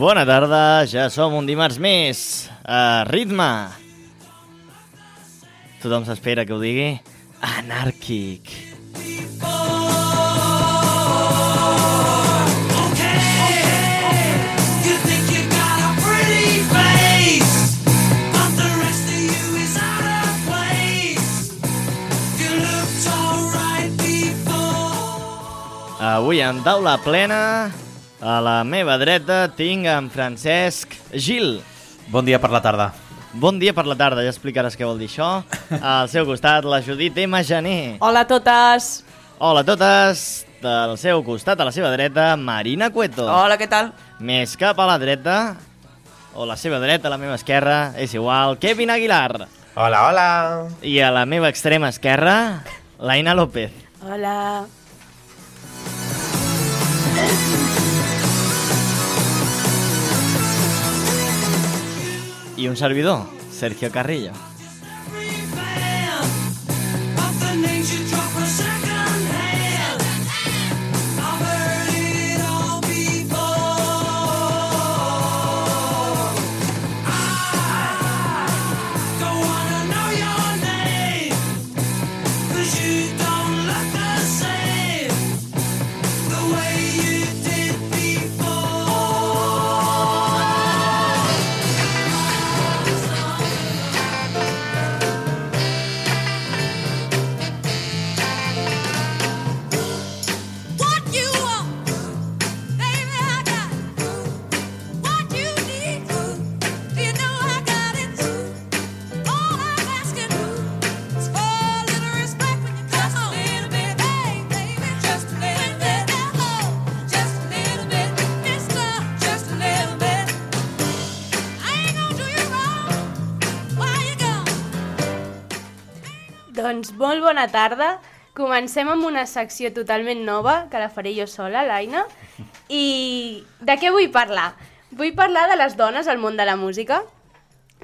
Bona tarda, ja som un dimarts més. A ritme. Tothom s'espera que ho digui. Anàrquic. Avui en taula plena, a la meva dreta tinc en Francesc Gil. Bon dia per la tarda. Bon dia per la tarda, ja explicaràs què vol dir això. Al seu costat, la Judit M. Gené. Hola a totes! Hola a totes. Del seu costat, a la seva dreta, Marina Cueto. Hola, què tal? Més cap a la dreta, o la seva dreta, a la meva esquerra, és igual, Kevin Aguilar. Hola, hola. I a la meva extrema esquerra, l'Aina López. Hola. I un servidor, Sergio Carrillo. Doncs molt bona tarda. Comencem amb una secció totalment nova, que la faré jo sola, l'Aina. I de què vull parlar? Vull parlar de les dones al món de la música,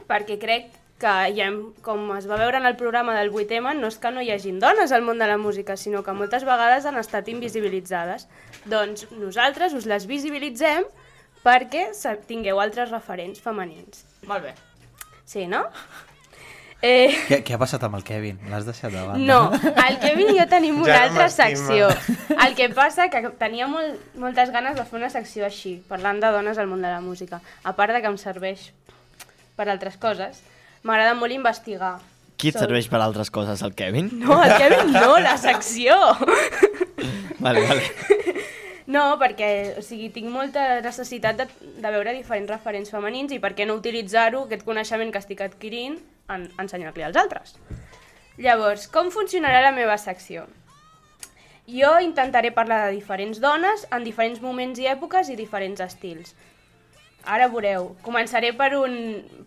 perquè crec que, ja, hem- com es va veure en el programa del 8M, no és que no hi hagin dones al món de la música, sinó que moltes vegades han estat invisibilitzades. Doncs nosaltres us les visibilitzem perquè tingueu altres referents femenins. Molt bé. Sí, no? Eh, Què, què ha passat amb el Kevin? L'has deixat de banda? no, el Kevin i jo tenim una Ja altra secció. El que passa que tenia molt, moltes ganes de fer una secció així, parlant de dones al món de la música. A part de que em serveix per altres coses, m'agrada molt investigar. Qui et Sol- serveix per altres coses, el Kevin? No, el Kevin no, la secció! Vale, vale. No, perquè o sigui, tinc molta necessitat de, de veure diferents referents femenins i per què no utilitzar-ho, aquest coneixement que estic adquirint, en ensenyar-li als altres. Llavors, com funcionarà la meva secció? Jo intentaré parlar de diferents dones en diferents moments i èpoques i diferents estils. Ara veureu, començaré per un,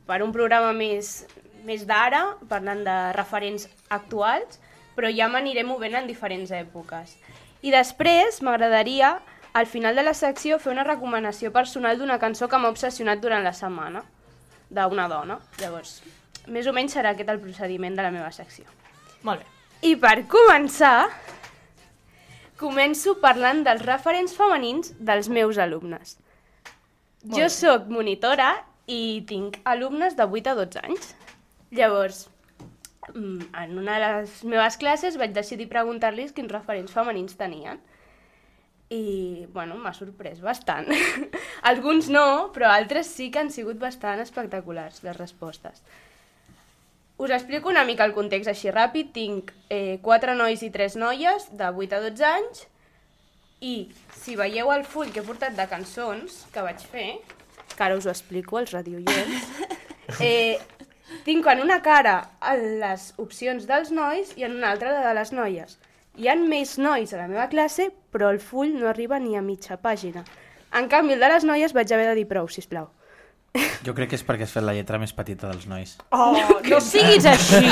per un programa més, més d'ara, parlant de referents actuals, però ja m'aniré movent en diferents èpoques. I després m'agradaria, al final de la secció, fer una recomanació personal d'una cançó que m'ha obsessionat durant la setmana, d'una dona. Llavors, més o menys serà aquest el procediment de la meva secció. Molt bé. I per començar, començo parlant dels referents femenins dels meus alumnes. Jo sóc monitora i tinc alumnes de 8 a 12 anys. Llavors, en una de les meves classes vaig decidir preguntar-los quins referents femenins tenien. I, bueno, m'ha sorprès bastant. Alguns no, però altres sí que han sigut bastant espectaculars, les respostes. Us explico una mica el context així ràpid. Tinc eh, quatre nois i tres noies de 8 a 12 anys i si veieu el full que he portat de cançons que vaig fer, que ara us ho explico als radioients, eh, tinc en una cara les opcions dels nois i en una altra la de les noies. Hi han més nois a la meva classe, però el full no arriba ni a mitja pàgina. En canvi, el de les noies vaig haver de dir prou, sisplau. Jo crec que és perquè has fet la lletra més petita dels nois. Oh, no siguis així!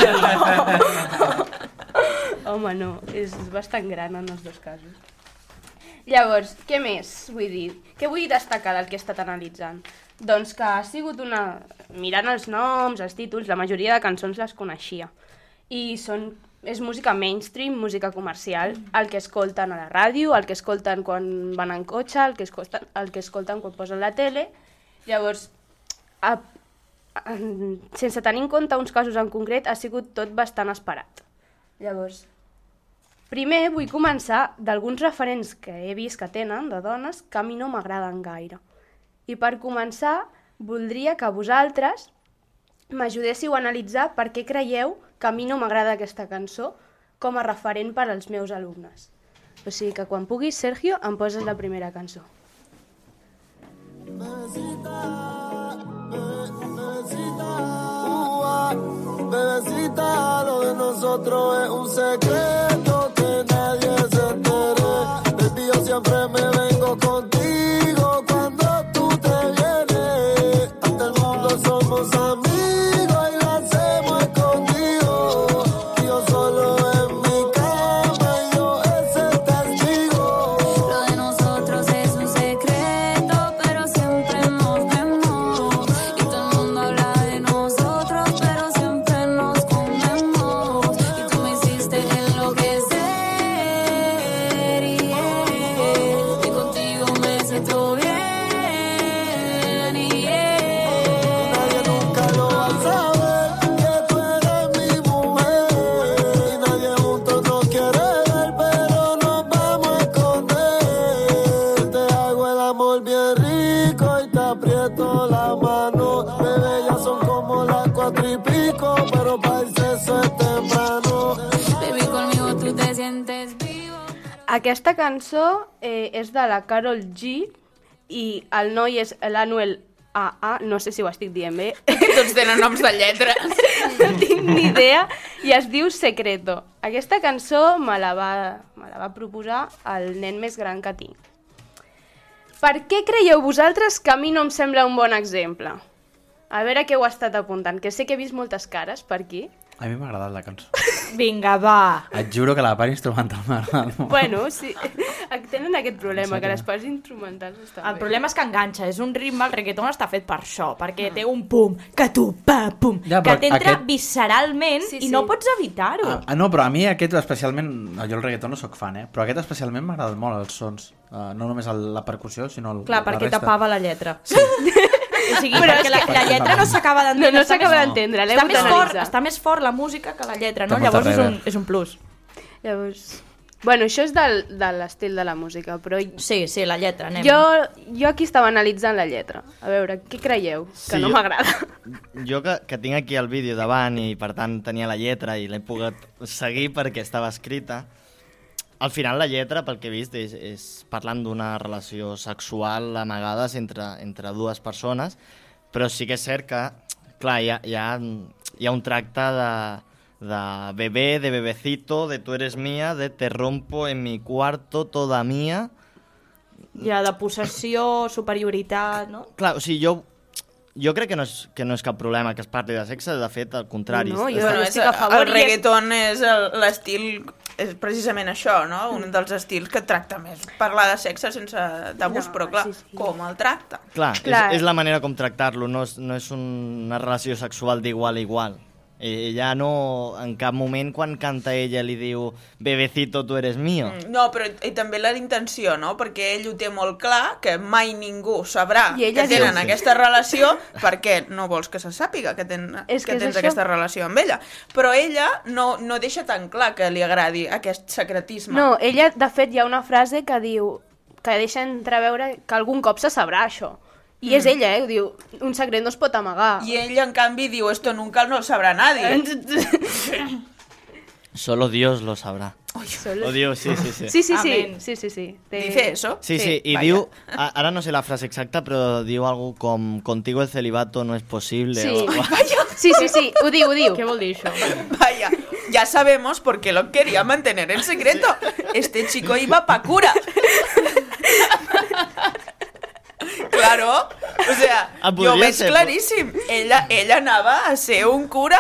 Home, no, és bastant gran en els dos casos. Llavors, què més vull dir? Què vull destacar del que he estat analitzant? Doncs que ha sigut una... Mirant els noms, els títols, la majoria de cançons les coneixia. I són... és música mainstream, música comercial, el que escolten a la ràdio, el que escolten quan van en cotxe, el que escolten, el que escolten quan posen la tele. Llavors, a, a, sense tenir en compte uns casos en concret, ha sigut tot bastant esperat. Llavors, primer vull començar d'alguns referents que he vist que tenen de dones que a mi no m'agraden gaire. I per començar, voldria que vosaltres m'ajudéssiu a analitzar per què creieu que a mi no m'agrada aquesta cançó com a referent per als meus alumnes. O sigui que quan puguis, Sergio, em poses la primera cançó. Bebecita, lo de nosotros es un secreto que nadie se entere. Baby, yo siempre me cançó eh, és de la Carol G i el noi és l'Anuel AA, no sé si ho estic dient bé, Tots tenen noms de lletres. no tinc ni idea, i es diu Secreto. Aquesta cançó me la, va, me la va proposar el nen més gran que tinc. Per què creieu vosaltres que a mi no em sembla un bon exemple? A veure què heu estat apuntant, que sé que he vist moltes cares per aquí. A mi m'ha agradat la cançó. Vinga, va. Et juro que la part instrumental m'ha agradat molt. Bueno, sí, tenen aquest problema, que les parts instrumentals estan El bé. problema és que enganxa, és un ritme, el reggaeton està fet per això, perquè té un pum, que tu, pa, pum, Ja, que t'entra aquest- visceralment Sí, i sí. no pots evitar-ho. Ah, ah, no, però a mi aquest especialment... no, Jo el reggaeton no sóc fan, eh? Però aquest especialment m'ha agradat molt, els sons. Uh, no només el, la percussió, sinó el, Clar, la perquè resta. tapava la lletra. Sí. o sigui, Però perquè és la, que- la lletra no s'acaba d'entendre. No, no s'acaba d'entendre, Està més, fort, està més fort la música que la lletra, no? Llavors és un, és un plus. Llavors... Bueno, això és del, de l'estil de la música, però Sí, sí, la lletra, anem. jo, jo aquí estava analitzant la lletra. A veure, què creieu? Que Sí, no jo- m'agrada. Jo que, que tinc aquí el vídeo davant i per tant tenia la lletra i l'he pogut seguir perquè estava escrita, al final la lletra, pel que he vist, és, és parlant d'una relació sexual amagades entre, entre dues persones, però sí que és cert que, clar, hi ha, hi ha, hi ha un tracte de, de bebé, de bebecito, de tu eres mía, de te rompo en mi cuarto, toda mía... Ja, de possessió, superioritat, no? Clar, o sigui, jo, jo crec que no, és, que no és cap problema que es parli de sexe, de fet, al contrari. No, jo- Bueno, estic a favor el reggaeton és el- l'estil és precisament això, no? Un dels estils que tracta més parlar de sexe sense tabús, No, però clar, sí, sí. com el tracta? Clar, Clar. És, és la manera com tractar-lo, no, és, no és una relació sexual d'igual a igual. Ella no, en cap moment, quan canta ella, li diu bebecito, tu eres mío. Mm, No, però i també la intenció, no? Perquè ell ho té molt clar, que mai ningú sabrà I ella que tenen Sí. aquesta relació, perquè no vols que se sàpiga que, ten, És que, que és tens això. aquesta relació amb ella. Però ella no, no deixa tan clar que li agradi aquest secretisme. No, ella, de fet, hi ha una frase que diu que deixa entreveure que algun cop se sabrà això. I és ella, eh? Diu, un secret no es pot amagar. I ell, en canvi, diu, esto nunca no lo sabrá nadie. Solo Dios lo sabrá. Solo- O Dios, sí, sí, sí. Sí, sí, sí. Amén. Sí, sí, sí. Té- Dice eso. Sí, sí, i vaya. diu, a- ara no sé la frase exacta, però diu algo com contigo el celibato no es posible. Sí. O, sí, sí, sí, ho diu, ho diu. Què vol dir això? Vaya, ya sabemos por qué lo quería mantener en secreto. Este chico iba pa' cura. Claro, O sea, Ah, jo podria veig ser, claríssim. Ella, ella anava a ser un cura.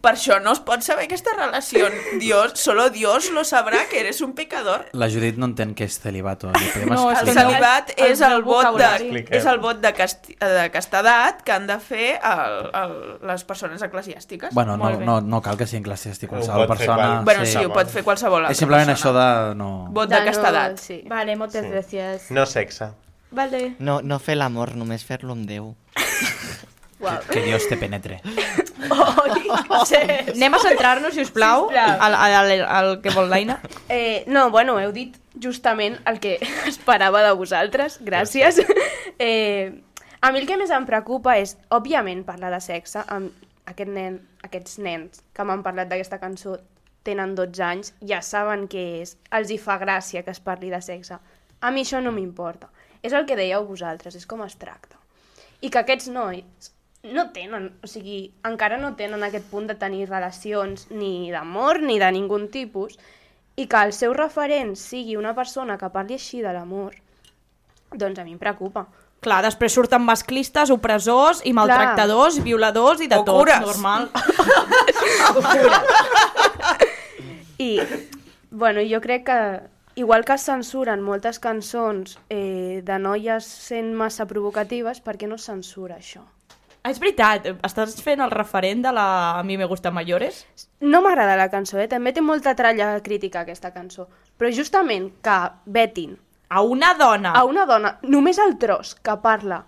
Per això no es pot saber aquesta relació. Dios, solo Dios lo sabrà que eres un pecador. La Judit no entén què és celibato. Li podem No, El celibat el- és el el vot de, és el vot de, casti, de castedat que han de fer el, el, les persones eclesiàstiques. Bueno, no, no, no cal que sigui eclesiàstic Ho qualsevol persona. qual- bueno, sí. sí, ho pot fer qualsevol altra És simplement persona. això de... No... Vot de, no- castedat. sí. Vale, moltes Sí. gràcies. No sexe. Vale. No, no fer l'amor, només fer-lo amb Déu. Que Dios te penetre. Anem a centrar-nos, si us plau, al, al, al que vol l'Aina. Eh, no, bueno, heu dit justament el que esperava de vosaltres, gràcies. Eh, a mi el que més em preocupa és, òbviament, parlar de sexe amb aquest nen, aquests nens que m'han parlat d'aquesta cançó tenen 12 anys, ja saben què és, els hi fa gràcia que es parli de sexe. A mi això no m'importa. És el que dèieu vosaltres, és com es tracta. I que aquests nois no tenen, o sigui, encara no tenen aquest punt de tenir relacions ni d'amor ni de ningun tipus, i que el seu referent sigui una persona que parli així de l'amor, doncs a mi em preocupa. Clar, després surten masclistes, opressors i maltractadors, violadors i de O tot, cures. normal. I, bueno, jo crec que, igual que es censuren moltes cançons eh, de noies sent massa provocatives, per què no es censura això? Ah, és veritat, estàs fent el referent de la A mi me gusta mayores? No m'agrada la cançó, eh? també té molta tralla crítica aquesta cançó, però justament que vetin A una dona a una dona, només el tros que parla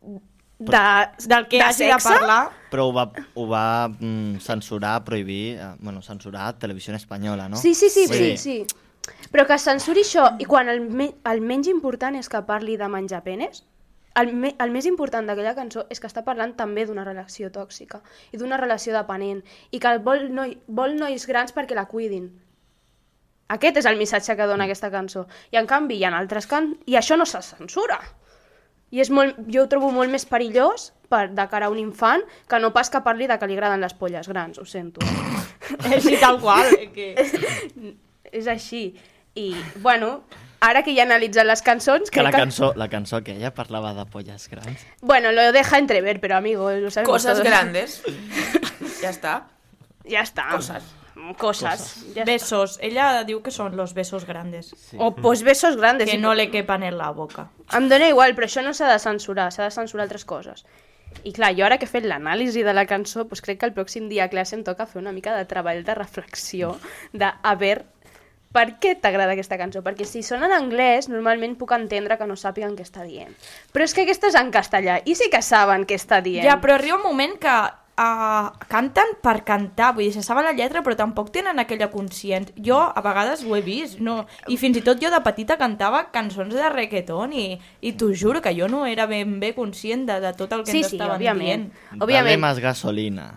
de, del que de hagi de sexe, parlar... Però ho va, ho va mm, censurar, prohibir, eh, bueno, censurar Televisió Espanyola, no? Sí, sí, sí, sí, dir, sí. Però que es censuri això, i quan el, me el menys important és que parli de menjar penes, el, me el més important d'aquella cançó és que està parlant també d'una relació tòxica i d'una relació dependent i que vol, noi vol nois grans perquè la cuidin. Aquest és el missatge que dona aquesta cançó. I en canvi hi ha altres can... I això no se censura. I és molt, jo ho trobo molt més perillós per, de cara a un infant que no pas que parli de que li agraden les polles grans, ho sento. És i tal qual. eh, Que... és així. I, bueno, ara que ja he analitzat les cançons... Que la cançó, la cançó que ella parlava de polles grans. Bueno, lo deja entrever, pero amigo, lo sabemos Coses todos. grandes. ja està. Ya está. Cosas. Cosas. Ya está. Besos. Ella diu que són los besos grandes. O pues besos grandes. Que sí. no le quepan en la boca. Em dóna igual, però això no s'ha de censurar, s'ha de censurar altres coses. I clar, jo ara que he fet l'anàlisi de la cançó, doncs crec que el pròxim dia a classe em toca fer una mica de treball de reflexió, de a veure per què t'agrada aquesta cançó? Perquè si sona en anglès, normalment puc entendre que no sàpiguen què està dient. Però és que aquesta és en castellà, i sí que saben què està dient. Ja, però arriba un moment que uh, canten per cantar, vull dir, se saben la lletra però tampoc tenen aquella conscient. Jo a vegades ho he vist, no? i fins i tot jo de petita cantava cançons de reggaeton i, i t'ho juro que jo no era ben bé conscient de, de tot el que Sí, ens sí, estaven òbviament. dient. Dale Òbviament. más gasolina.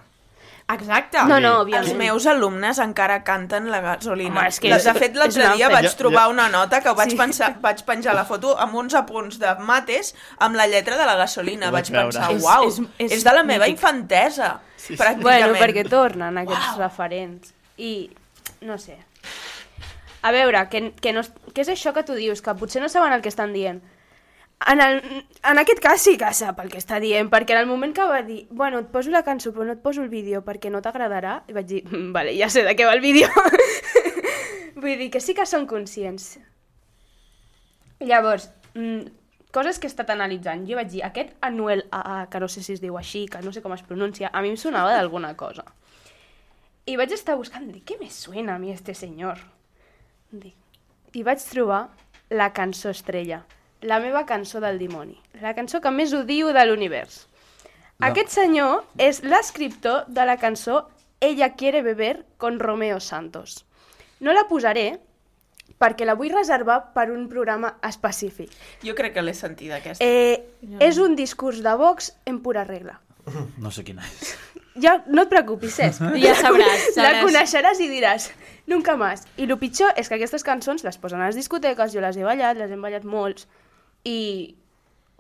Exacte. No, no, Els òbviament. meus alumnes encara canten la gasolina. Home, és que de és- fet, l'altre és una dia vaig Jo- trobar jo- una nota que vaig, Sí. pensar, vaig penjar la foto amb uns apunts de mates amb la lletra de la gasolina. Ho Vaig vaig pensar, És- uau, és- és, és de la meva mític. infantesa, Sí, sí. pràcticament. Bueno, perquè tornen aquests referents. I, no sé. A veure, que, que, no, què és això que tu dius? Que potser no saben el que estan dient. En, el, en aquest cas sí que sap el que està dient, perquè en el moment que va dir bueno, et poso la cançó però no et poso el vídeo perquè no t'agradarà, i vaig dir, "Mm, vale, ja sé de què va el vídeo. Vull dir que sí que són conscients. Llavors, mm, coses que he estat analitzant. Jo vaig dir, aquest Anuel AA, que no sé si es diu així, que no sé com es pronuncia, a mi em sonava d'alguna cosa. I vaig estar buscant, dic, què me suena a mi este senyor? Dic, I vaig trobar la cançó estrella, la meva cançó del dimoni, la cançó que més odio de l'univers. No. Aquest senyor és l'escriptor de la cançó Ella quiere beber con Romeo Santos. No la posaré perquè la vull reservar per un programa específic. Jo crec que l'he sentit, aquesta. Eh, és un discurs de Vox en pura regla. No sé quina és. Ja, no et preocupis, Cesc. Ja sabràs, La sabràs. coneixeràs i diràs, nunca més. I el pitjor és que aquestes cançons les posen a les discoteques, jo les he ballat, les hem ballat molts, i...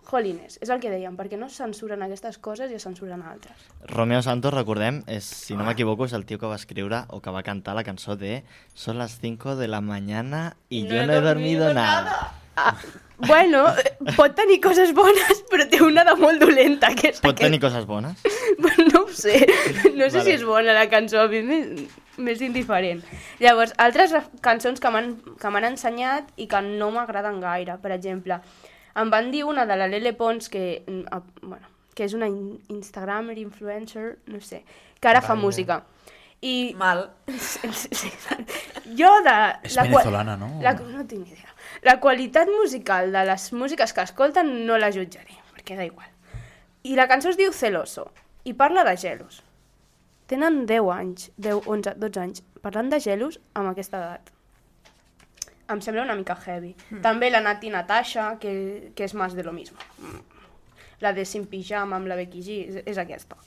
Jolines, és el que dèiem, perquè no es censuren aquestes coses i es censuren altres. Romeo Santos, recordem, és, si no m'equivoco, és el tio que va escriure o que va cantar la cançó de Son las 5 de la mañana y yo no he dormido nada. Ah, bueno, pot tenir coses bones, però té una de molt dolenta, que és Pot aquest. tenir coses bones? No ho sé. No sé Vale. si és bona la cançó, a mi m'és m'és indiferent. Llavors, altres cançons que m'han que m'han ensenyat i que no m'agraden gaire, per exemple, em van dir una de la Lele Pons, que, mm, ah, bueno, que és una in Instagramer, influencer, no sé, que ara fa Vale. música. I Mal. jo de... És la venezolana, no? La, no tinc idea. La qualitat musical de les músiques que escolten no la jutjaré, perquè da igual. I la cançó es diu Celoso, i parla de gelos. Tenen 10 anys, 10, 11, 12 anys, parlant de gelos amb aquesta edat. Em sembla una mica heavy. Mm. També la Nati Natasha, que, que és més de lo mismo. La de Sin Pijama amb la Becky G, és, és aquesta.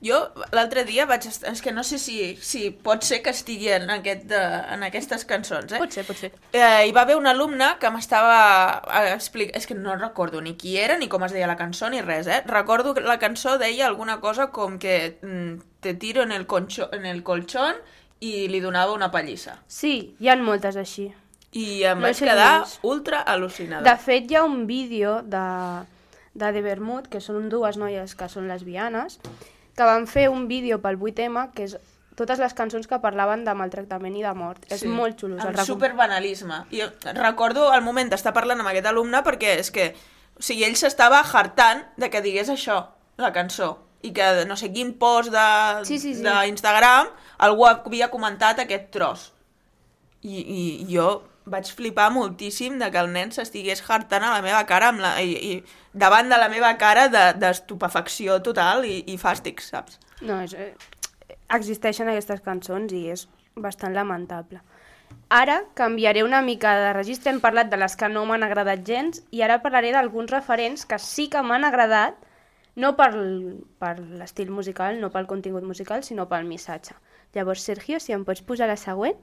Jo l'altre dia vaig. És que no sé si, si pot ser que estigui en, aquest de, en aquestes cançons, eh? Pot ser, pot ser. Eh, hi va haver un alumne que m'estava explicant... És que no recordo ni qui era, ni com es deia la cançó, ni res, eh? Recordo que la cançó deia alguna cosa com que mm, te tiro en el, concho, en el colchón i li donava una pallissa. Sí, hi han moltes així. I em No vaig quedar quins. ultra al·lucinada. De fet, hi ha un vídeo de, de The Vermouth, que són dues noies que són lesbianes, que van fer un vídeo pel 8M, que és totes les cançons que parlaven de maltractament i de mort. És molt xulo. Amb recom- superbanalisme. I recordo el moment d'estar parlant amb aquest alumne perquè és que, o sigui, ell s'estava hartant de que digués això, la cançó, i que no sé quin post de- Sí, sí, sí. d'Instagram algú havia comentat aquest tros. I, I jo vaig flipar moltíssim de que el nen s'estigués hartant a la meva cara amb la, i, i davant de la meva cara de- d'estupefacció de, total i, i fàstic, saps? No, és, eh, existeixen aquestes cançons i és bastant lamentable. Ara canviaré una mica de registre, hem parlat de les que no m'han agradat gens i ara parlaré d'alguns referents que sí que m'han agradat, no per, per l'estil musical, no pel contingut musical, sinó pel missatge. Llavors, Sergio, si em pots posar la següent?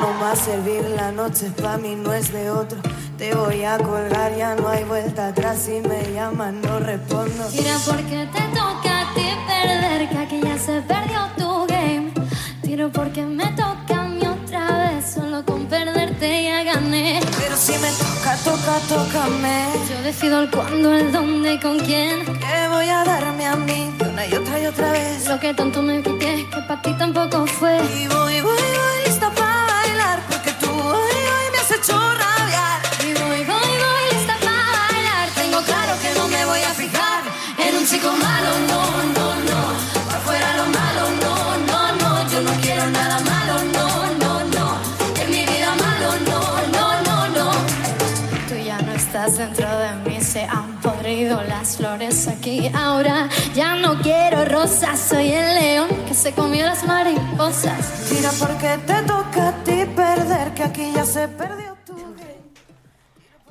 No más servir. La noche pa' mí no es de otro. Te voy a colgar, ya no hay vuelta atrás. Si me llaman, no respondo. Tira porque te toca a ti perder, que aquí ya se perdió tu game. Tiro porque me toca a mí otra vez, solo con perderte ya gané. Pero si me toca, toca, tócame. Yo decido el cuándo, el dónde y con quién. Que voy a darme a mí una y otra y otra vez. Lo que tanto me quité, que para ti tampoco fue. Y voy, voy, voy, dentro de mí, se han podrido las flores aquí. Ahora ya no quiero rosas, soy el león que se comió las mariposas. Tira porque te toca a ti perder. Que aquí ya se perdió.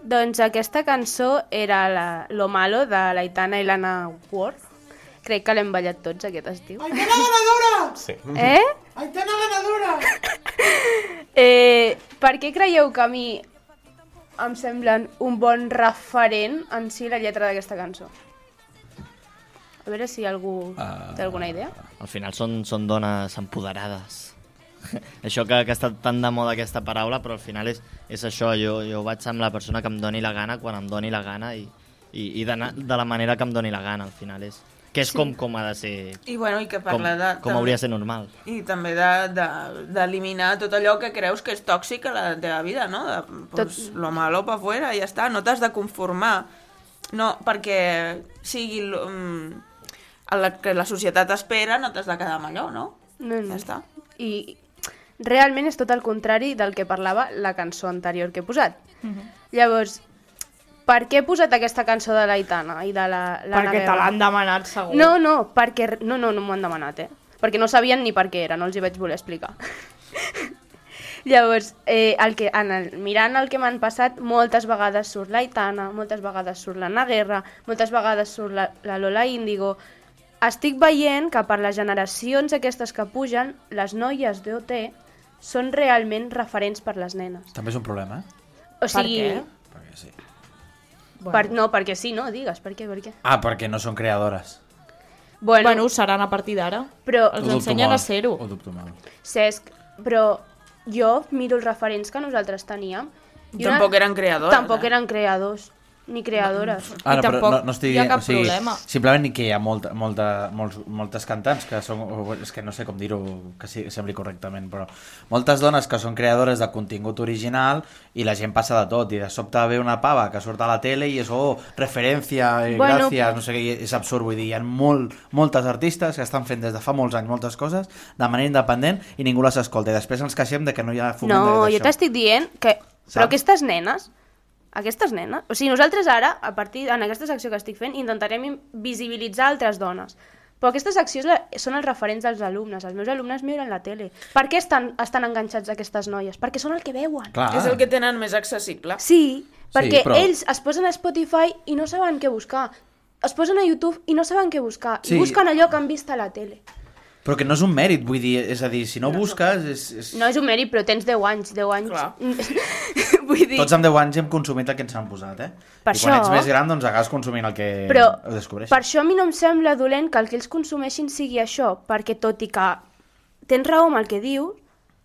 Doncs aquesta cançó era la, Lo Malo de l'Aitana i l'Anna Worth. Crec que l'hem ballat tots aquest estiu. ¡Aitana ganadora! Sí. Eh? ¡Aitana ganadora! eh? Per què creieu que a mi em semblen un bon referent en si la lletra d'aquesta cançó? A veure si algú té alguna idea. Al final són, són dones empoderades. això que, que ha estat tan de moda aquesta paraula, però al final és, és això, jo, jo vaig amb la persona que em doni la gana quan em doni la gana i, i, i d'anar de la manera que em doni la gana, al final és. Que és sí. com, com ha de ser... I bueno, i que Com, parla de... com hauria de ser normal. I també de- de- d'eliminar tot allò que creus que és tòxic a la teva vida, no? De, pues, Tot- Lo malo pa fuera, ja està. No t'has de conformar. No, perquè sigui lo- mm, el que la societat espera, no t'has de quedar amb allò, no? No, no. Ja està. I realment és tot el contrari del que parlava la cançó anterior que he posat. Llavors, per què he posat aquesta cançó de l'Aitana i de la, l'Anna Perquè te Guerra? l'han demanat segur. No, no, perquè... No, no, no m'ho han demanat, eh? Perquè no sabien ni per què era, no els hi vaig voler explicar. Llavors, eh, el que, en el, mirant el que m'han passat, moltes vegades surt l'Aitana, moltes vegades surt l'Anna Guerra, moltes vegades surt la, la Lola Índigo. Estic veient que per les generacions aquestes que pugen, les noies d'OT són realment referents per les nenes. També és un problema, eh? O sigui, què? Perquè sí. per, no, perquè sí, no, digues, per què, per què? Ah, perquè no són creadores. Bueno, Bueno, ho seran a partir d'ara. però, Els ensenyen molt, a ser-ho. Ho dubto molt. Cesc, però jo miro els referents que nosaltres teníem. i Tampoc eren creadores, Tampoc eh? eren creadors, ni creadores. Ara, I però tampoc no, no estic hi ha cap o sigui, problema. Simplement ni que hi ha molta, molta, molts, moltes cantants que són... És que no sé com dir-ho que sí, sembli correctament, però moltes dones que són creadores de contingut original i la gent passa de tot. I de sobte ve una pava que surt a la tele i és, oh, referència, eh, Bueno, gràcies, no sé què, i és absurd. Vull dir, hi ha molt, moltes artistes que estan fent des de fa molts anys moltes coses de manera independent i ningú les escolta. I després ens queixem de que no hi ha foment No, d'això. jo t'estic dient que... Però Saps? aquestes nenes, aquestes nenes... O sigui, nosaltres ara, a partir en aquesta secció que estic fent, intentarem visibilitzar altres dones. Però aquestes seccions la- són els referents dels alumnes. Els meus alumnes miren la tele. Per què estan, estan enganxats aquestes noies? Perquè són el que veuen. Clar. És el que tenen més accessible. Sí, perquè però- ells es posen a Spotify i no saben què buscar. Es posen a YouTube i no saben què buscar. Sí. I busquen allò que han vist a la tele. Però que no és un mèrit, vull dir, és a dir, si no, busques... És, és... No és un mèrit, però tens 10 anys. 10 anys. Clar. Vull dir... Tots amb 10 anys hem consumit el que ens han posat, eh? Per I quan això- ets més gran, doncs acabes consumint el que Però ho descobreixes. per això a mi no em sembla dolent que el que ells consumeixin sigui això, perquè tot i que tens raó amb el que diu,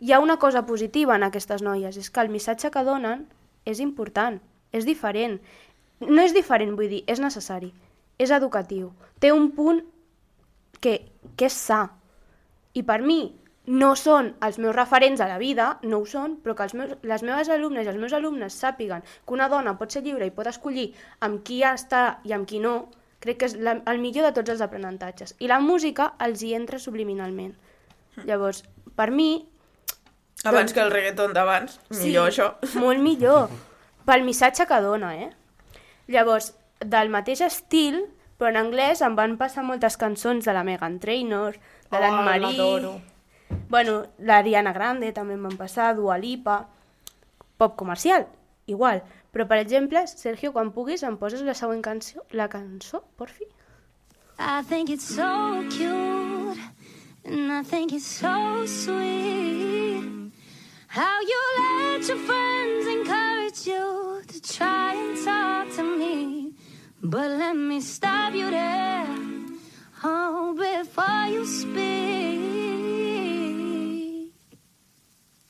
hi ha una cosa positiva en aquestes noies, és que el missatge que donen és important, és diferent. No és diferent, vull dir, és necessari, és educatiu. Té un punt que, que és sa. I per mi no són els meus referents a la vida, no ho són, però que els meus, les meves alumnes i els meus alumnes sàpiguen que una dona pot ser lliure i pot escollir amb qui està i amb qui no, crec que és la, el millor de tots els aprenentatges. I la música els hi entra subliminalment. Llavors, per mi... Abans que el reggaeton d'abans, millor això. Molt millor. Pel missatge que dona, eh? Llavors, del mateix estil, però en anglès em van passar moltes cançons de la Megan Trainor, de Oh, l'Anne-Marie... l'adoro. Bueno, l'Ariana Grande també em van passar, Dua Lipa... Pop comercial, igual. Però, per exemple, Sergio, quan puguis, em poses la següent cançó, la cançó, por fi. I think it's so cute, and I think it's so sweet. How you let your friends encourage you to try and talk to me. But let me stop you there, oh, before you speak.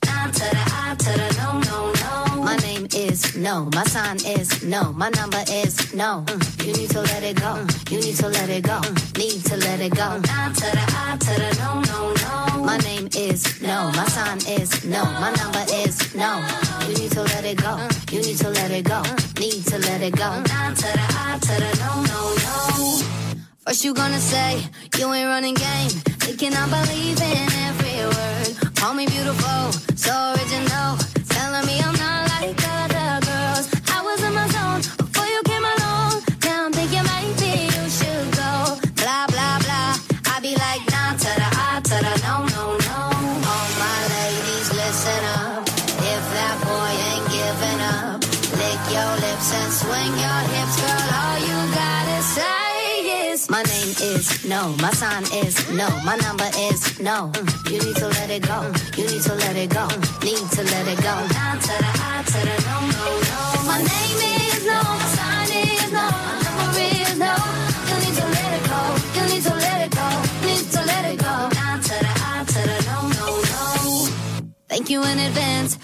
I to the I to the no, no, no. My name is no. My sign is no. My number is no. Mm, You need to let it go. Mm, You need to let it go. Mm, Need to let it go. I to the I to the no, no, no. My name is no. My sign is no. My number is no. You need to let it go. You need to let it go. Need to let it go. I to the I to the no, no, no. First you gonna say? You ain't running game, thinking I believe in every word. Call me beautiful, so original, telling me I'm not like other my sign is no, my number is no. You need to let it go. You need to let it go. Need to let it go. Down to the I to the no, no, no. My name is no, my sign is no, my number is no. You need to let it go. You need to let it go. Need to let it go. Down to the I to the no, no, no. Thank you in advance.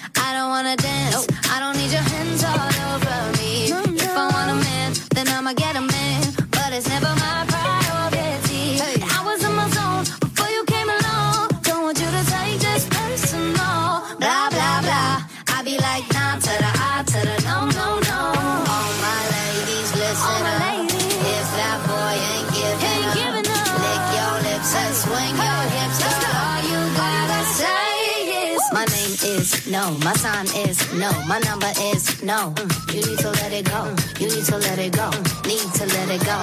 Sign is no, my number is no. Mm, You need to let it go. You need to let it go. Need to let it go.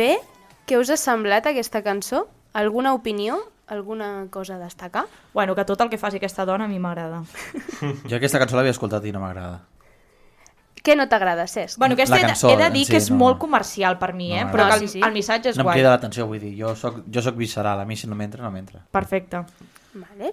Bé, què us ha semblat aquesta cançó? Alguna opinió? Alguna cosa a destacar? Bueno, que tot el que faci aquesta dona a mi m'agrada. Jo aquesta cançó l'havia escoltat i no m'agrada. Què no t'agrada, Cesc? Bueno, aquesta La he cançó, he de dir sí, que és no. molt comercial per mi, eh? No, però no, que sí, el, sí. el missatge és No em guai. crida l'atenció, vull dir, jo soc, jo soc visceral, a mi si no m'entra, no m'entra. Perfecte. Vale.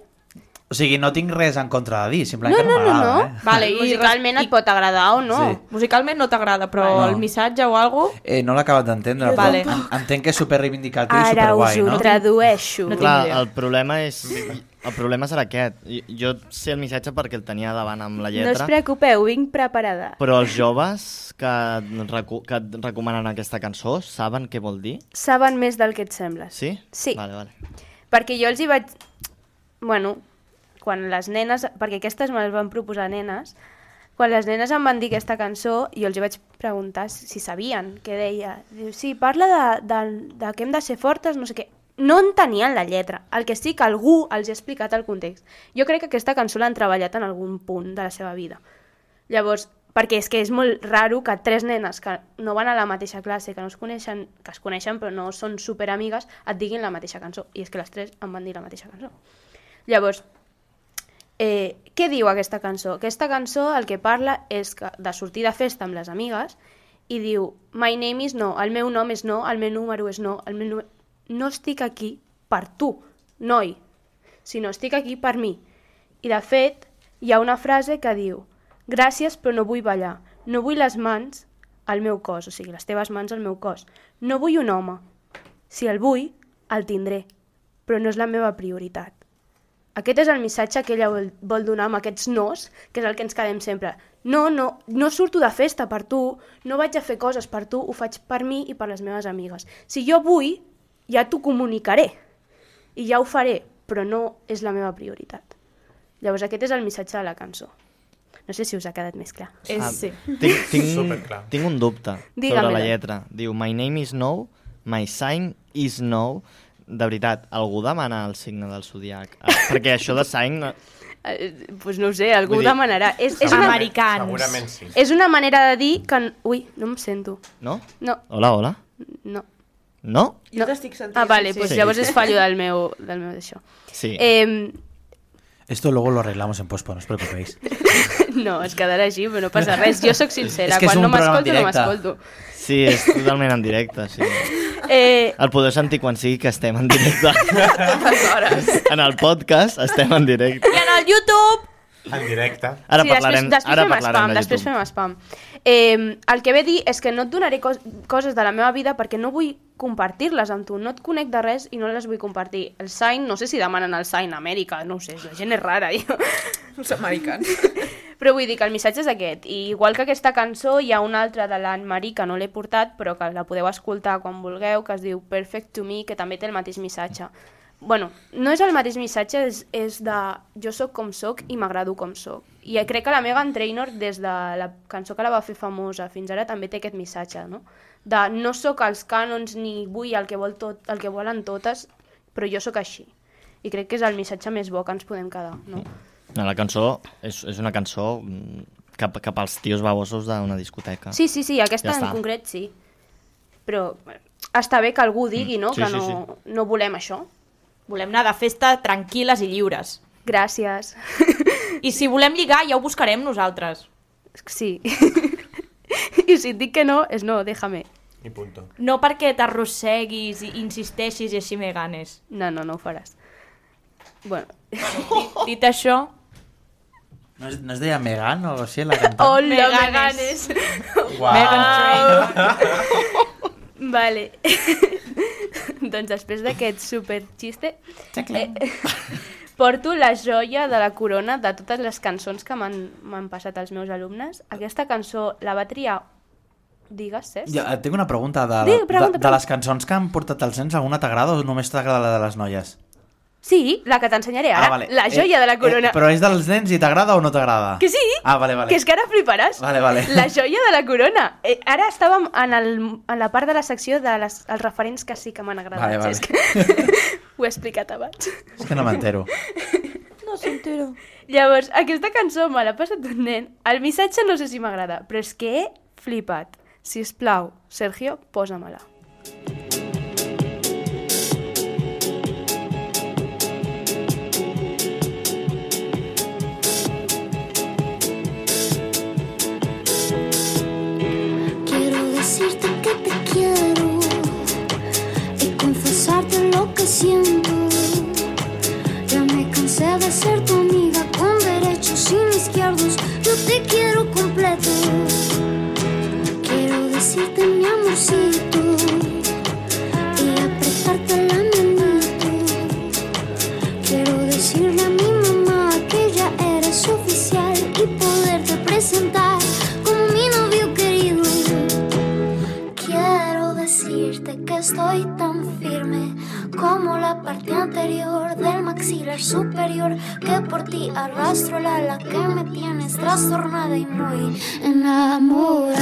O sigui, no tinc res en contra de dir, simplement No, que no no, no, m'agrada, no. eh? Vale, i Musicalment res- et pot agradar o no. Sí. Musicalment no t'agrada, però No. el missatge o algo Eh, no l'he acabat d'entendre, Vale. però en- entenc que és super reivindicatiu i Ara us superguai, ho no? tradueixo. No tinc Clar, idea. el problema és... El problema serà aquest. I- Jo sé el missatge perquè el tenia davant amb la No us lletra, preocupeu, vinc preparada. però els joves que, recu que et recomanen aquesta cançó saben què vol dir? Saben més del que et sembles. Sí? Sí. Vale, vale. Perquè jo els hi vaig... Bueno, quan les nenes... Perquè aquestes me les van proposar nenes. Quan les nenes em van dir aquesta cançó, jo els vaig preguntar si sabien què deia. Diu, sí, parla de, de, de que hem de ser fortes, no sé què. No entenien la lletra. El que sí que algú els ha explicat el context. Jo crec que aquesta cançó l'han treballat en algun punt de la seva vida. Llavors, perquè és que és molt raro que tres nenes que no van a la mateixa classe, que no es coneixen, que es coneixen però no són superamigues, et diguin la mateixa cançó. I és que les tres em van dir la mateixa cançó. Llavors, eh, què diu aquesta cançó? Aquesta cançó el que parla és que, de sortir de festa amb les amigues i diu, my name is no, el meu nom és no, el meu número és no, el meu número... no estic aquí per tu, noi, sinó estic aquí per mi. I de fet, hi ha una frase que diu, gràcies però no vull ballar, no vull les mans al meu cos, o sigui, les teves mans al meu cos. No vull un home. Si el vull, el tindré, però no és la meva prioritat. Aquest és el missatge que ella vol, vol donar amb aquests nos, que és el que ens quedem sempre. No, no, no surto de festa per tu, no vaig a fer coses per tu, ho faig per mi i per les meves amigues. Si jo vull, ja t'ho comunicaré i ja ho faré, però no és la meva prioritat. Llavors aquest és el missatge de la cançó. No sé si us ha quedat més clar. és... Ah, sí. Tinc, tinc, tinc un dubte sobre la lletra. Diu, my name is no, my sign is no. De veritat, algú demana el signe del zodiac? Ah, Perquè això de sign... no- Eh, pues no ho sé, algú Vull dir- demanarà. És, és, una, Americans. Segurament sí. és una manera de dir que... Ui, no em sento. No? No, Hola, hola. no. No? Jo no. t'estic sentint. Ah, vale, sí, pues sí. llavors és fallo del meu, del meu d'això. Sí. Eh, Esto luego lo arreglamos en pospo, no os preocupéis. no, es quedarà així, però no passa res. Jo sóc sincera, És que és quan no m'escolto, no m'escolto. Sí, és totalment en directe, sí. Eh, El podeu sentir quan sigui que estem en directe. en el podcast estem en directe. I en el YouTube! En directe. Ara sí, parlarem, després, després ara fem parlarem spam, de després YouTube. fem spam. Eh, el que ve dir és que no et donaré cos coses de la meva vida perquè no vull compartir-les amb tu. No et conec de res i no les vull compartir. El sign, no sé si demanen el sign a Amèrica, no ho sé, la gent és rara. Jo. Els americans. Però vull dir que el missatge és aquest. I igual que aquesta cançó, hi ha una altra de l'Anne Marie que no l'he portat, però que la podeu escoltar quan vulgueu, que es diu Perfect to Me, que també té el mateix missatge. Bueno, no és el mateix missatge, és, és de jo sóc com sóc i m'agrado com sóc. I crec que la Megan Trainor, des de la cançó que la va fer famosa fins ara, també té aquest missatge, no? De no sóc els cànons ni vull el que, vol tot, el que volen totes, però jo sóc així. I crec que és el missatge més bo que ens podem quedar, no? No, la cançó és, és una cançó mm, cap, cap als tios babosos d'una discoteca. Sí, sí, sí, aquesta Ja en està. concret sí. Però bé, està bé que algú digui, no?, Sí, que sí, no, no volem això. Volem anar de festa tranquil·les i lliures. Gràcies. I si volem lligar, ja ho buscarem nosaltres. Sí. I si et dic que no, és no, déjame. I punto. No perquè t'arrosseguis i insisteixis i així me ganes. No, no, no ho faràs. Bueno. Dit això, No es, no es deia Megan o així, la cantant? Hola, Me me ganes. ganes. Megan Trainor. Vale. doncs després d'aquest super xiste, eh, porto la joia de la corona de totes les cançons que m'han m'han passat els meus alumnes. Aquesta cançó la va triar... Digues, Cesc? Ja, tinc una pregunta. De, Digue, pregunta, de, de les cançons que han portat els nens, alguna t'agrada o només t'agrada la de les noies? Sí, la que t'ensenyaré ara. Ah, vale. La joia Eh, de la corona. Eh, però és dels nens i t'agrada o no t'agrada? Que sí? Ah, vale, vale. Que és que ara fliparàs. Vale, vale. La joia de la corona. Eh, ara estàvem en, el, en la part de la secció de les, els referents que sí que m'han agradat. Vale, vale. Que... Ho he explicat abans. És que no m'entero. No s'entero. Llavors, aquesta cançó me l'ha passat un nen. El missatge no sé si m'agrada, però és que he flipat. Si us plau, Sergio, posa-me-la. diciendo. Ya me cansé de ser tu amiga con derechos sin izquierdos. Yo te quiero completo. Quiero decirte mi amorcito y apretarte la manito. Quiero decirle a mi mamá que ya eres oficial y poderte presentar como mi novio querido. Quiero decirte que estoy tan firme como la parte anterior del maxilar superior que por ti arrastro la ala que me tienes trastornada y muy. Enamorada.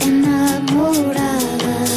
Enamorada.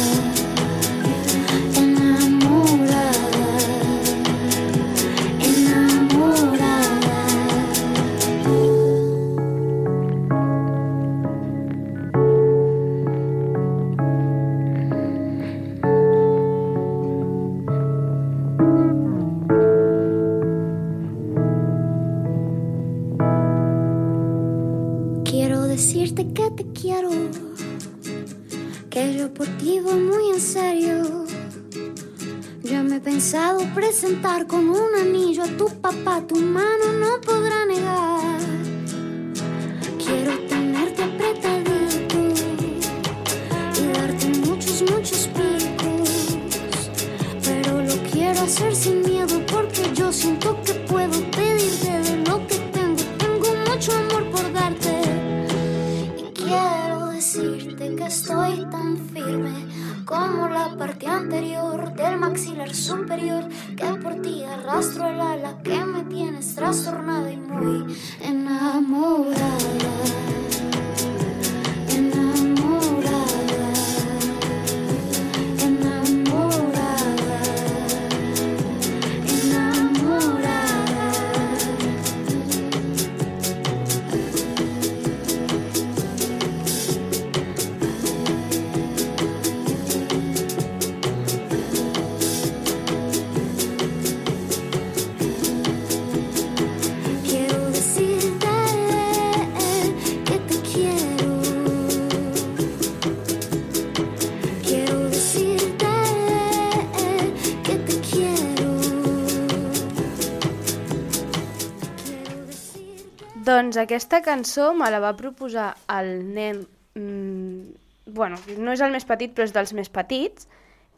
Doncs aquesta cançó me la va proposar el nen... Mm, bueno, no és el més petit, però és dels més petits,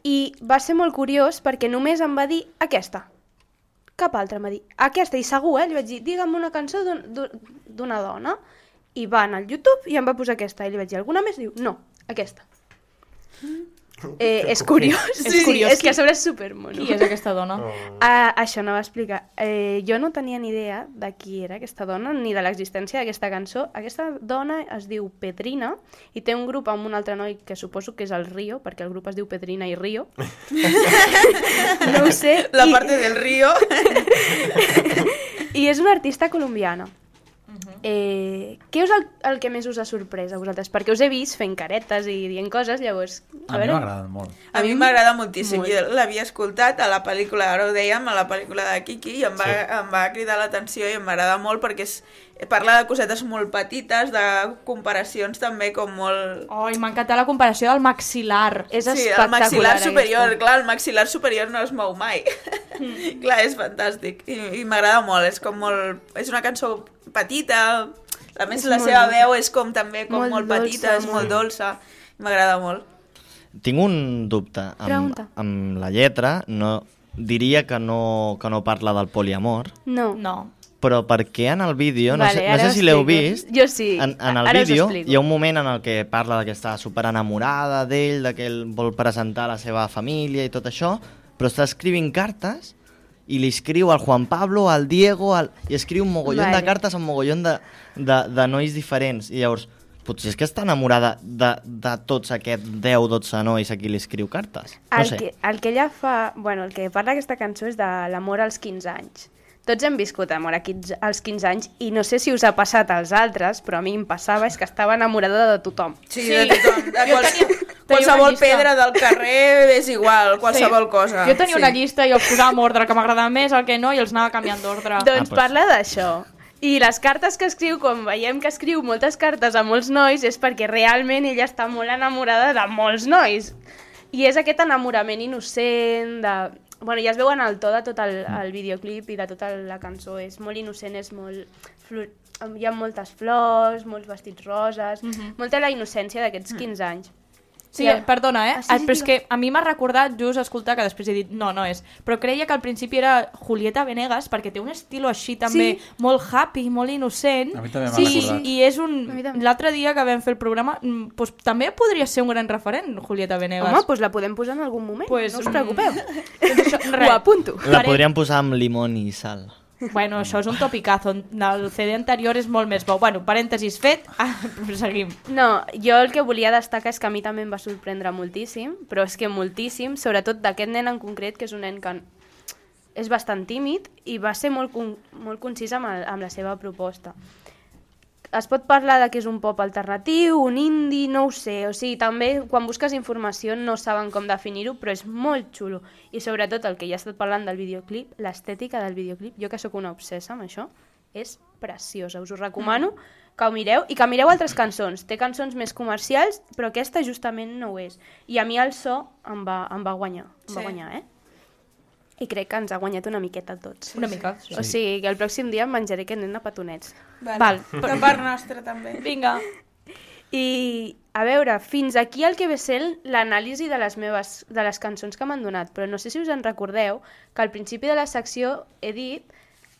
i va ser molt curiós perquè només em va dir aquesta. Cap altra em va dir aquesta, i segur, eh? Li vaig dir, digue'm una cançó d'un- d'un- d'una dona. I va anar al YouTube i em va posar aquesta. I li vaig dir, alguna més? Diu, no, aquesta. Eh, és curiós. És Sí, curiós. és que a sobre és supermono. Qui és aquesta dona? Ah, això no va explicar. Eh, jo no tenia ni idea de qui era aquesta dona, ni de l'existència d'aquesta cançó. Aquesta dona es diu Petrina i té un grup amb un altre noi que suposo que és el Rio, perquè el grup es diu Petrina i Rio. no ho sé. La I, parte del río. I és una artista colombiana. Eh, què és el, el que més us ha sorprès a vosaltres? Perquè us he vist fent caretes i dient coses, llavors... A mi m'ha agradat molt. A mi m'agrada moltíssim. Molt. Jo l'havia escoltat a la pel·lícula, ara ho dèiem, a la pel·lícula de Kiki, i em va, Sí. em va cridar l'atenció i em m'agrada molt perquè és, parla de cosetes molt petites, de comparacions també com molt... Ai, m'ha encantat la comparació del maxilar. És Sí, el maxil·lar superior, aquesta. clar, el maxil·lar superior no es mou mai. clar, és fantàstic. I, i m'agrada molt, és com molt... És una cançó petita, a més És la seva dolça. veu és com també com Molt molt, dolça, petita, és molt dolça. M'agrada molt. Tinc un dubte. Amb, Pregunta. amb la lletra, no, diria que no, que no parla del poliamor, No. No. però perquè en el vídeo, no, Vale, sé, no sé si l'heu vist, Jo sí. en, en el Ara vídeo hi ha un moment en el que parla de que està super enamorada d'ell, de que ell vol presentar la seva família i tot això, però està escrivint cartes i li escriu al Juan Pablo, al Diego, al... i escriu un mogollon Vale. de cartes amb mogollon de, de, de nois diferents. I llavors, potser és que està enamorada de, de tots aquests 10-12 nois a qui li escriu cartes. No El, sé. que, el que ella fa... Bueno, el que parla aquesta cançó és de l'amor als 15 anys. Tots hem viscut amor a 15, als 15 anys i no sé si us ha passat als altres, però a mi em passava és que estava enamorada de tothom. Sí, sí. de tothom. De Jo quals... tenia- qualsevol llista. pedra del carrer és igual, qualsevol cosa. Jo tenia sí. una llista i els posava en ordre, que m'agradava més, el que no, i els anava canviant d'ordre. Doncs pues. parla d'això. I les cartes que escriu, quan veiem que escriu moltes cartes a molts nois, és perquè realment ella està molt enamorada de molts nois. I és aquest enamorament innocent, de... Bueno, ja es veu en el to de tot el, el videoclip i de tota la cançó. És molt innocent, és molt... Flu... hi ha moltes flors, molts vestits roses, molta la innocència d'aquests 15 anys. Sí, Ja. perdona, eh? Ah, sí, Ah, sí, però és que a mi m'ha recordat just escoltar que després he dit no, no és. Però creia que al principi era Julieta Venegas perquè té un estil així també Sí. molt happy, molt innocent. A mi també m'ha sí, recordat. i és un... L'altre dia que vam fer el programa, mm, doncs, també podria ser un gran referent, Julieta Venegas. Home, doncs la podem posar en algun moment, Pues, no us mm, preocupeu. Això, Ho apunto. La podríem posar amb limón i sal. Bueno, això és un topicazo. El CD anterior és molt més bo. Bueno, parèntesis fet, ah, seguim. No, jo el que volia destacar és que a mi també em va sorprendre moltíssim, però és que moltíssim, sobretot d'aquest nen en concret, que és un nen que és bastant tímid i va ser molt, con molt concís amb, el, amb la seva proposta. Es pot parlar de que és un pop alternatiu, un indie, no ho sé, o sigui, també quan busques informació no saben com definir-ho, però és molt xulo. I sobretot el que ja he estat parlant del videoclip, l'estètica del videoclip, jo que sóc una obsessa amb això, és preciosa. Us ho recomano que ho mireu i que mireu altres cançons. Té cançons més comercials, però aquesta justament no ho és. I a mi el so em va, em va guanyar, em Sí. va guanyar, eh? I crec que ens ha guanyat una miqueta a tots. Una mica, sí. O sigui, que el pròxim dia em menjaré aquest nen a petonets. Vale. Val. De part nostra, també. Vinga. I, a veure, fins aquí el que ve sent l'anàlisi de les meves de les cançons que m'han donat, però no sé si us en recordeu que al principi de la secció he dit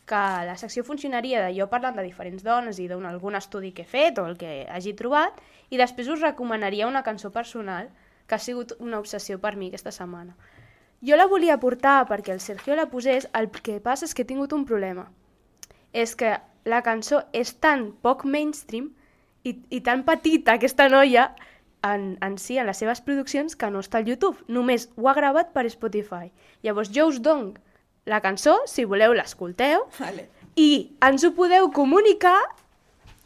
que la secció funcionaria de jo parlant de diferents dones i d'un algun estudi que he fet o el que hagi trobat, i després us recomanaria una cançó personal que ha sigut una obsessió per mi aquesta setmana. Jo la volia portar perquè el Sergio la posés, el que passa és que he tingut un problema. És que la cançó és tan poc mainstream i, i tan petita aquesta noia en, en si, en les seves produccions, que no està al YouTube. Només ho ha gravat per Spotify. Llavors jo us dono la cançó, si voleu l'escolteu, Vale. i ens ho podeu comunicar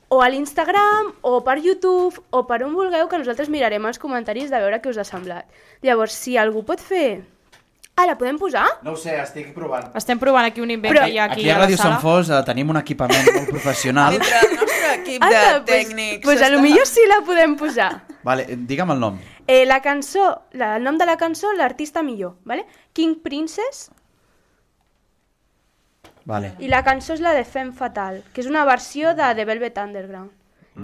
o a l'Instagram, o per YouTube, o per on vulgueu, que nosaltres mirarem els comentaris de veure què us ha semblat. Llavors, si algú pot fer... Ah, la podem posar? No ho sé, estic provant. Estem provant aquí un invent Però- que hi ha aquí, Aquí a la Ràdio. Sant Fos eh, tenim un equipament molt professional. Mentre el nostre equip de Anda, tècnics... pues, pues a lo millor sí la podem posar. Vale, digue'm el nom. Eh, la cançó, la, el nom de la cançó, l'artista millor, ¿vale? King Princess, Vale. i la cançó és la de Femme Fatal, que és una versió de The Velvet Underground.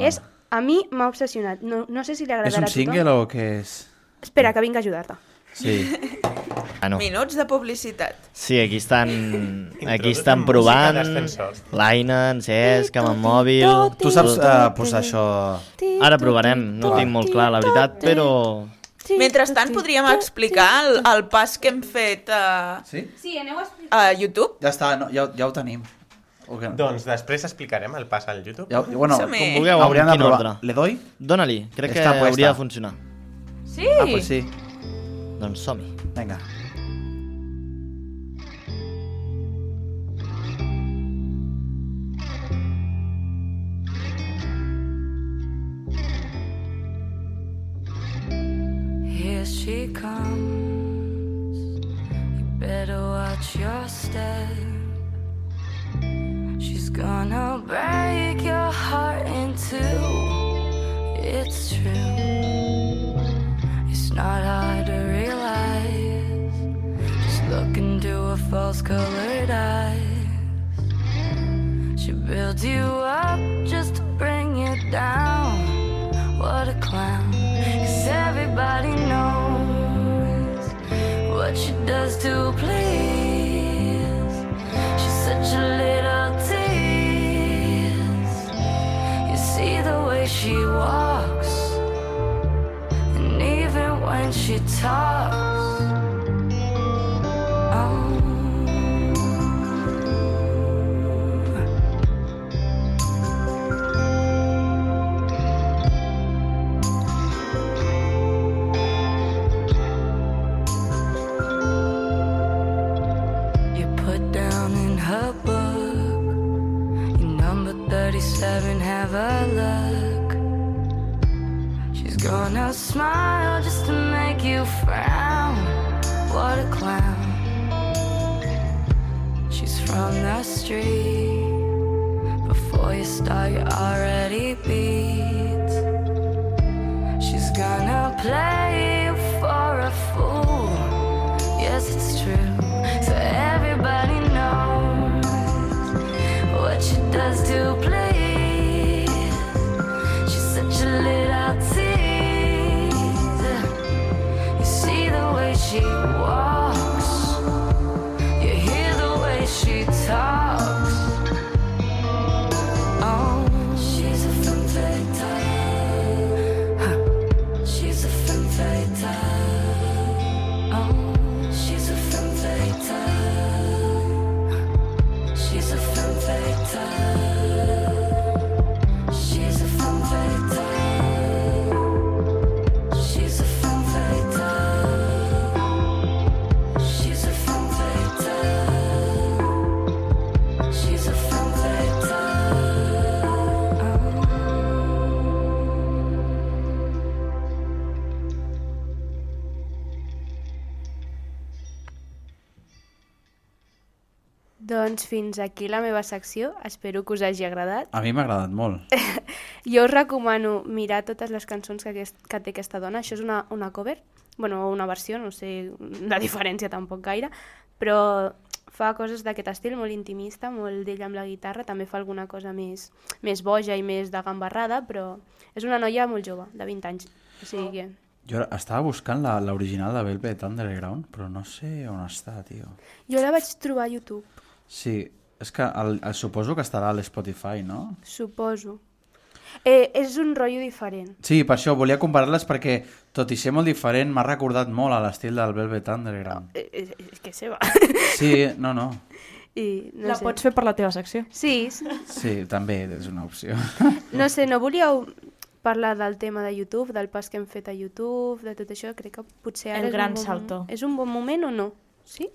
És, a mi m'ha obsessionat. No, no sé si li És agradarà un a tothom. single o què és? Espera, que vinc a ajudar-te. Sí. Ah, no. Minuts de publicitat. Sí, aquí estan, aquí estan provant l'Aina, en Cesc, amb el mòbil... Tu saps eh, posar això... Ara provarem, no ho tinc molt clar, la veritat, però... Mentrestant, podríem explicar el, el pas que hem fet a, Sí? Sí, aneu a explicar. a YouTube? Ja està, no, ja, ja ho tenim. O què? Doncs després explicarem el pas al YouTube. Ja, bueno, Som-hi. Com vulgueu, en hauríem de quin provar. ordre. Le doy? Dóna-li, crec que Està puesta. hauria de funcionar. Sí! Ah, pues sí. Doncs som-hi. Vinga. Here she comes. You better watch your step. She's gonna break your heart in two. It's true. It's not hard to her false colored eyes. She builds you up just to bring you down. What a clown. Cause everybody knows what she does to please. She's such a little tease. You see the way she walks, and even when she talks. Smile just to make you frown. What a clown. She's from the street. Before you start, you already beat. She's gonna play Doncs fins aquí la meva secció. Espero que us hagi agradat. A mi m'ha agradat molt. Jo us recomano mirar totes les cançons que, aquest, que té aquesta dona. Això és una, una cover, bueno, una versió, no sé la diferència tampoc gaire, però fa coses d'aquest estil, molt intimista, molt d'ella amb la guitarra, també fa alguna cosa més, més boja i més de gambarrada, però és una noia molt jove, de 20 anys. O sigui que... Jo estava buscant la- l'original de Velvet Underground, però no sé on està, tio. Jo la vaig trobar a YouTube, Sí, és que el, el, suposo que estarà a l'Spotify, no? suposo. Eh, és un rotllo diferent. Sí, per això volia comparar-les perquè, tot i ser molt diferent, m'ha recordat molt a l'estil del Velvet Underground. Eh, eh, és que seva. Sí, no, no. I, no La sé. pots fer per la teva secció. Sí, sí. Sí, també és una opció. No sé, no volíeu parlar del tema de YouTube, del pas que hem fet a YouTube, de tot això? Crec que potser ara El és gran un bon, salto. És un bon moment o no? Sí?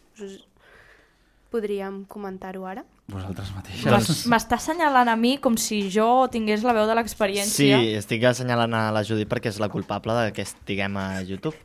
Podríem comentar-ho ara? Vosaltres mateixes. Doncs- M'està assenyalant a mi com si jo tingués la veu de Sí, l'experiència. estic assenyalant a la Judit perquè és la culpable de que estiguem a YouTube.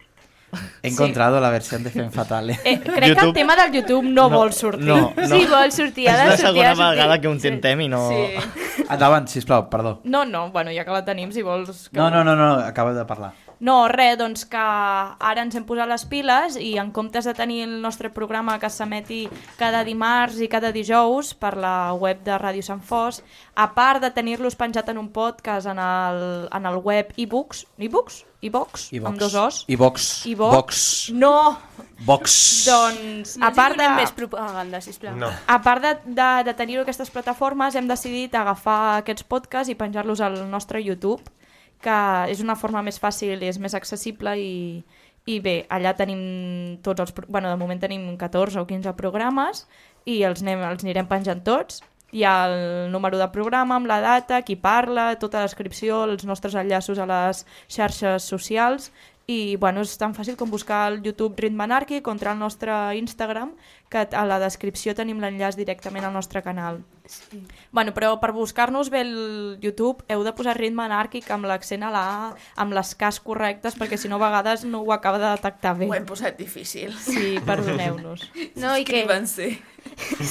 He encontrado la versión de Femme Fatale. Eh, crec que el YouTube- tema del YouTube no, vol sortir. No, no. Sí, vol sortir, ha És de la sortir, segona sortir. vegada que ho intentem i no... Sí. Endavant, sisplau, perdó. No, no, bueno, ja que la tenim, si vols... Que... No, no, no, no, acaba de parlar. No, res, doncs que ara ens hem posat les piles i en comptes de tenir el nostre programa que s'emeti cada dimarts i cada dijous per la web de Ràdio Sant Fos, a part de tenir-los penjat en un podcast en el, en el web ebooks, ebooks? ebooks? I Amb dos os? I Vox. Ivox. Vox. No! Vox. Doncs, a part de... més propaganda, sisplau. No. A part de, de, de tenir aquestes plataformes, hem decidit agafar aquests podcasts i penjar-los al nostre YouTube, que és una forma més fàcil i és més accessible i, i bé, allà tenim tots els... Bueno, de moment tenim 14 o 15 programes i els, anem, els anirem penjant tots. Hi ha el número de programa amb la data, qui parla, tota la descripció, els nostres enllaços a les xarxes socials i bueno, és tan fàcil com buscar al YouTube Ritme Anàrquic contra el nostre Instagram, que a la descripció tenim l'enllaç directament al nostre canal. Sí. Bueno, però per buscar-nos bé el YouTube heu de posar ritme anàrquic amb l'accent a la A, amb les Ks correctes, perquè si no a vegades no ho acaba de detectar bé. Ho hem posat difícil. Sí, perdoneu-nos. No, i que... Subscríbanse.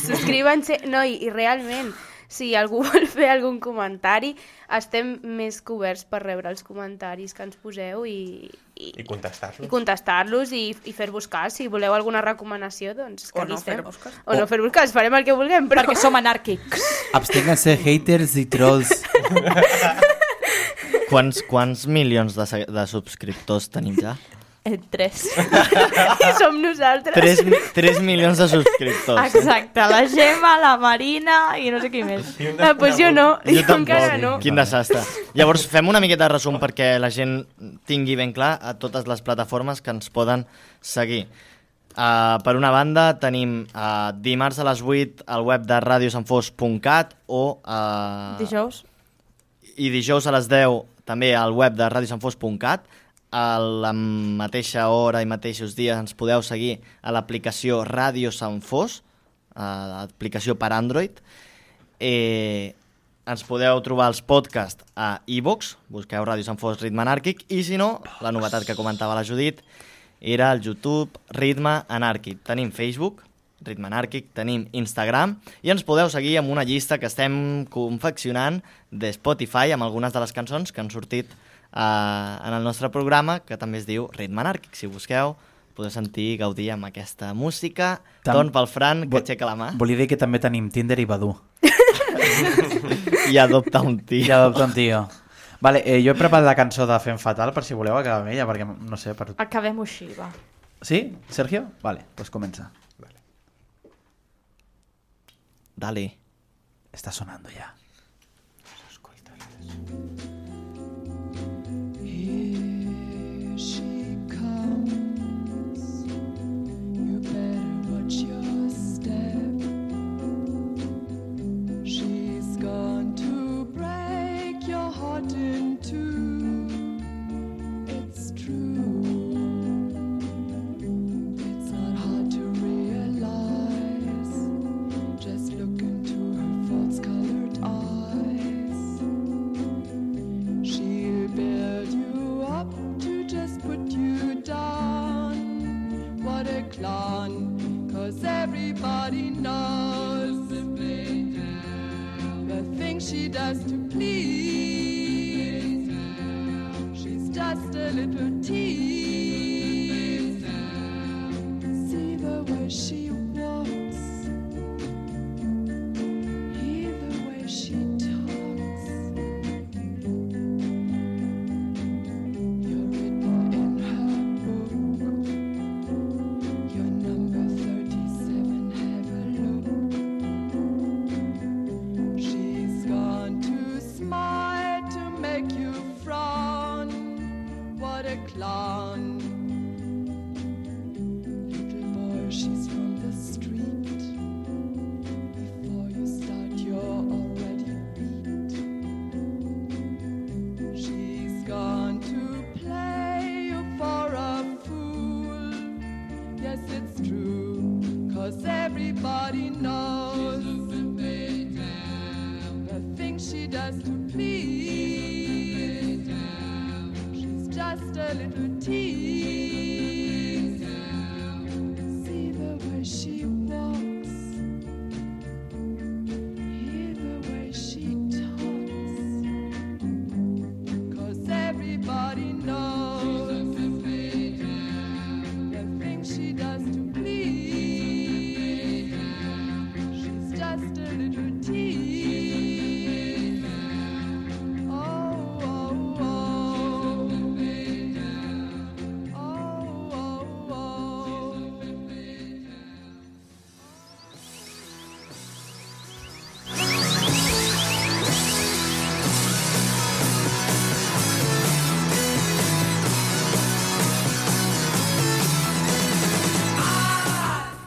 Subscriuen-se. No, i, i realment, si algú vol fer algun comentari, estem més coberts per rebre els comentaris que ens poseu i, i, I contestar-los. i contestar-los i, i fer-vos cas. Si voleu alguna recomanació, doncs que O no fer-vos cas. O no fer-vos cas, farem el que vulguem, però... perquè som anàrquics. Absténganse haters i trolls. Quants, quants milions de, de subscriptors tenim ja? Eh, tres. som nosaltres. 3, 3 milions de subscriptors. Exacte, la Gemma, la Marina i no sé qui més. Ah, doncs jo no, jo, Jo encara no. Quin desastre. Llavors, fem una miqueta de resum perquè la gent tingui ben clar a totes les plataformes que ens poden seguir. Uh, per una banda, tenim uh, dimarts a les 8 al web de radiosanfos.cat o uh, Dijous? i dijous a les 10 també al web de radiosanfos.cat a la mateixa hora i mateixos dies ens podeu seguir a l'aplicació Ràdio Sant Fos, uh, aplicació per Android. Eh, ens podeu trobar els podcasts a iVox, busqueu Ràdio Sant Fos Ritme Anàrquic, i si no, la novetat que comentava la Judit era el YouTube Ritme Anàrquic. Tenim Facebook, Ritme Anàrquic, tenim Instagram i ens podeu seguir amb una llista que estem confeccionant de Spotify amb algunes de les cançons que han sortit eh, en el nostre programa, que també es diu Ritme Anàrquic. Si busqueu, podeu sentir i gaudir amb aquesta música. Tam- Torn pel Fran, que Vol- aixeca la mà, Volia dir que també tenim Tinder i Badoo. i adopta un tio. I adopta un tio. Vale, eh, jo he preparat la cançó de Fem Fatal per si voleu acabar amb ella, perquè no sé... Per... Acabem-ho així, va. Sí, Sergio? Vale, pues comença. Dale. Está sonando ya. Here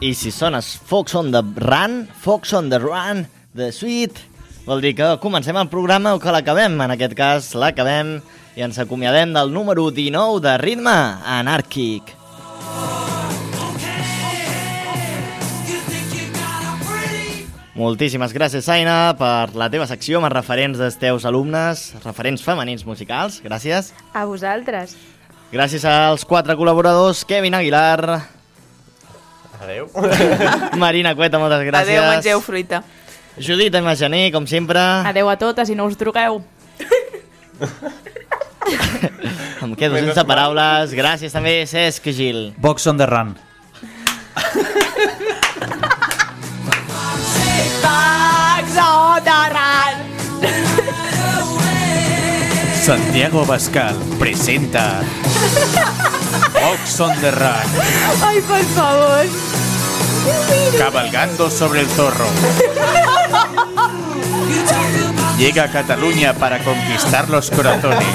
I si sones Fox on the Run, Fox on the Run, The Sweet, vol dir que comencem el programa o que l'acabem. En aquest cas l'acabem i ens acomiadem del número 19 de ritme anàrquic. Moltíssimes gràcies, Aina, per la teva secció amb els referents dels teus alumnes, referents femenins musicals. Gràcies. A vosaltres. Gràcies als quatre col·laboradors, Kevin Aguilar, Adeu. Marina Cueta, moltes gràcies. Adéu, mengeu fruita. Judit Imagener, com sempre. Adeu a totes i no us drogueu. Em quedo Menos sense mal. paraules. Gràcies també, Cesc Gil. Box on the run. Santiago Bascal presenta Box on the run. Ai, per favor. Cabalgando sobre el zorro. Llega a Cataluña para conquistar los corazones.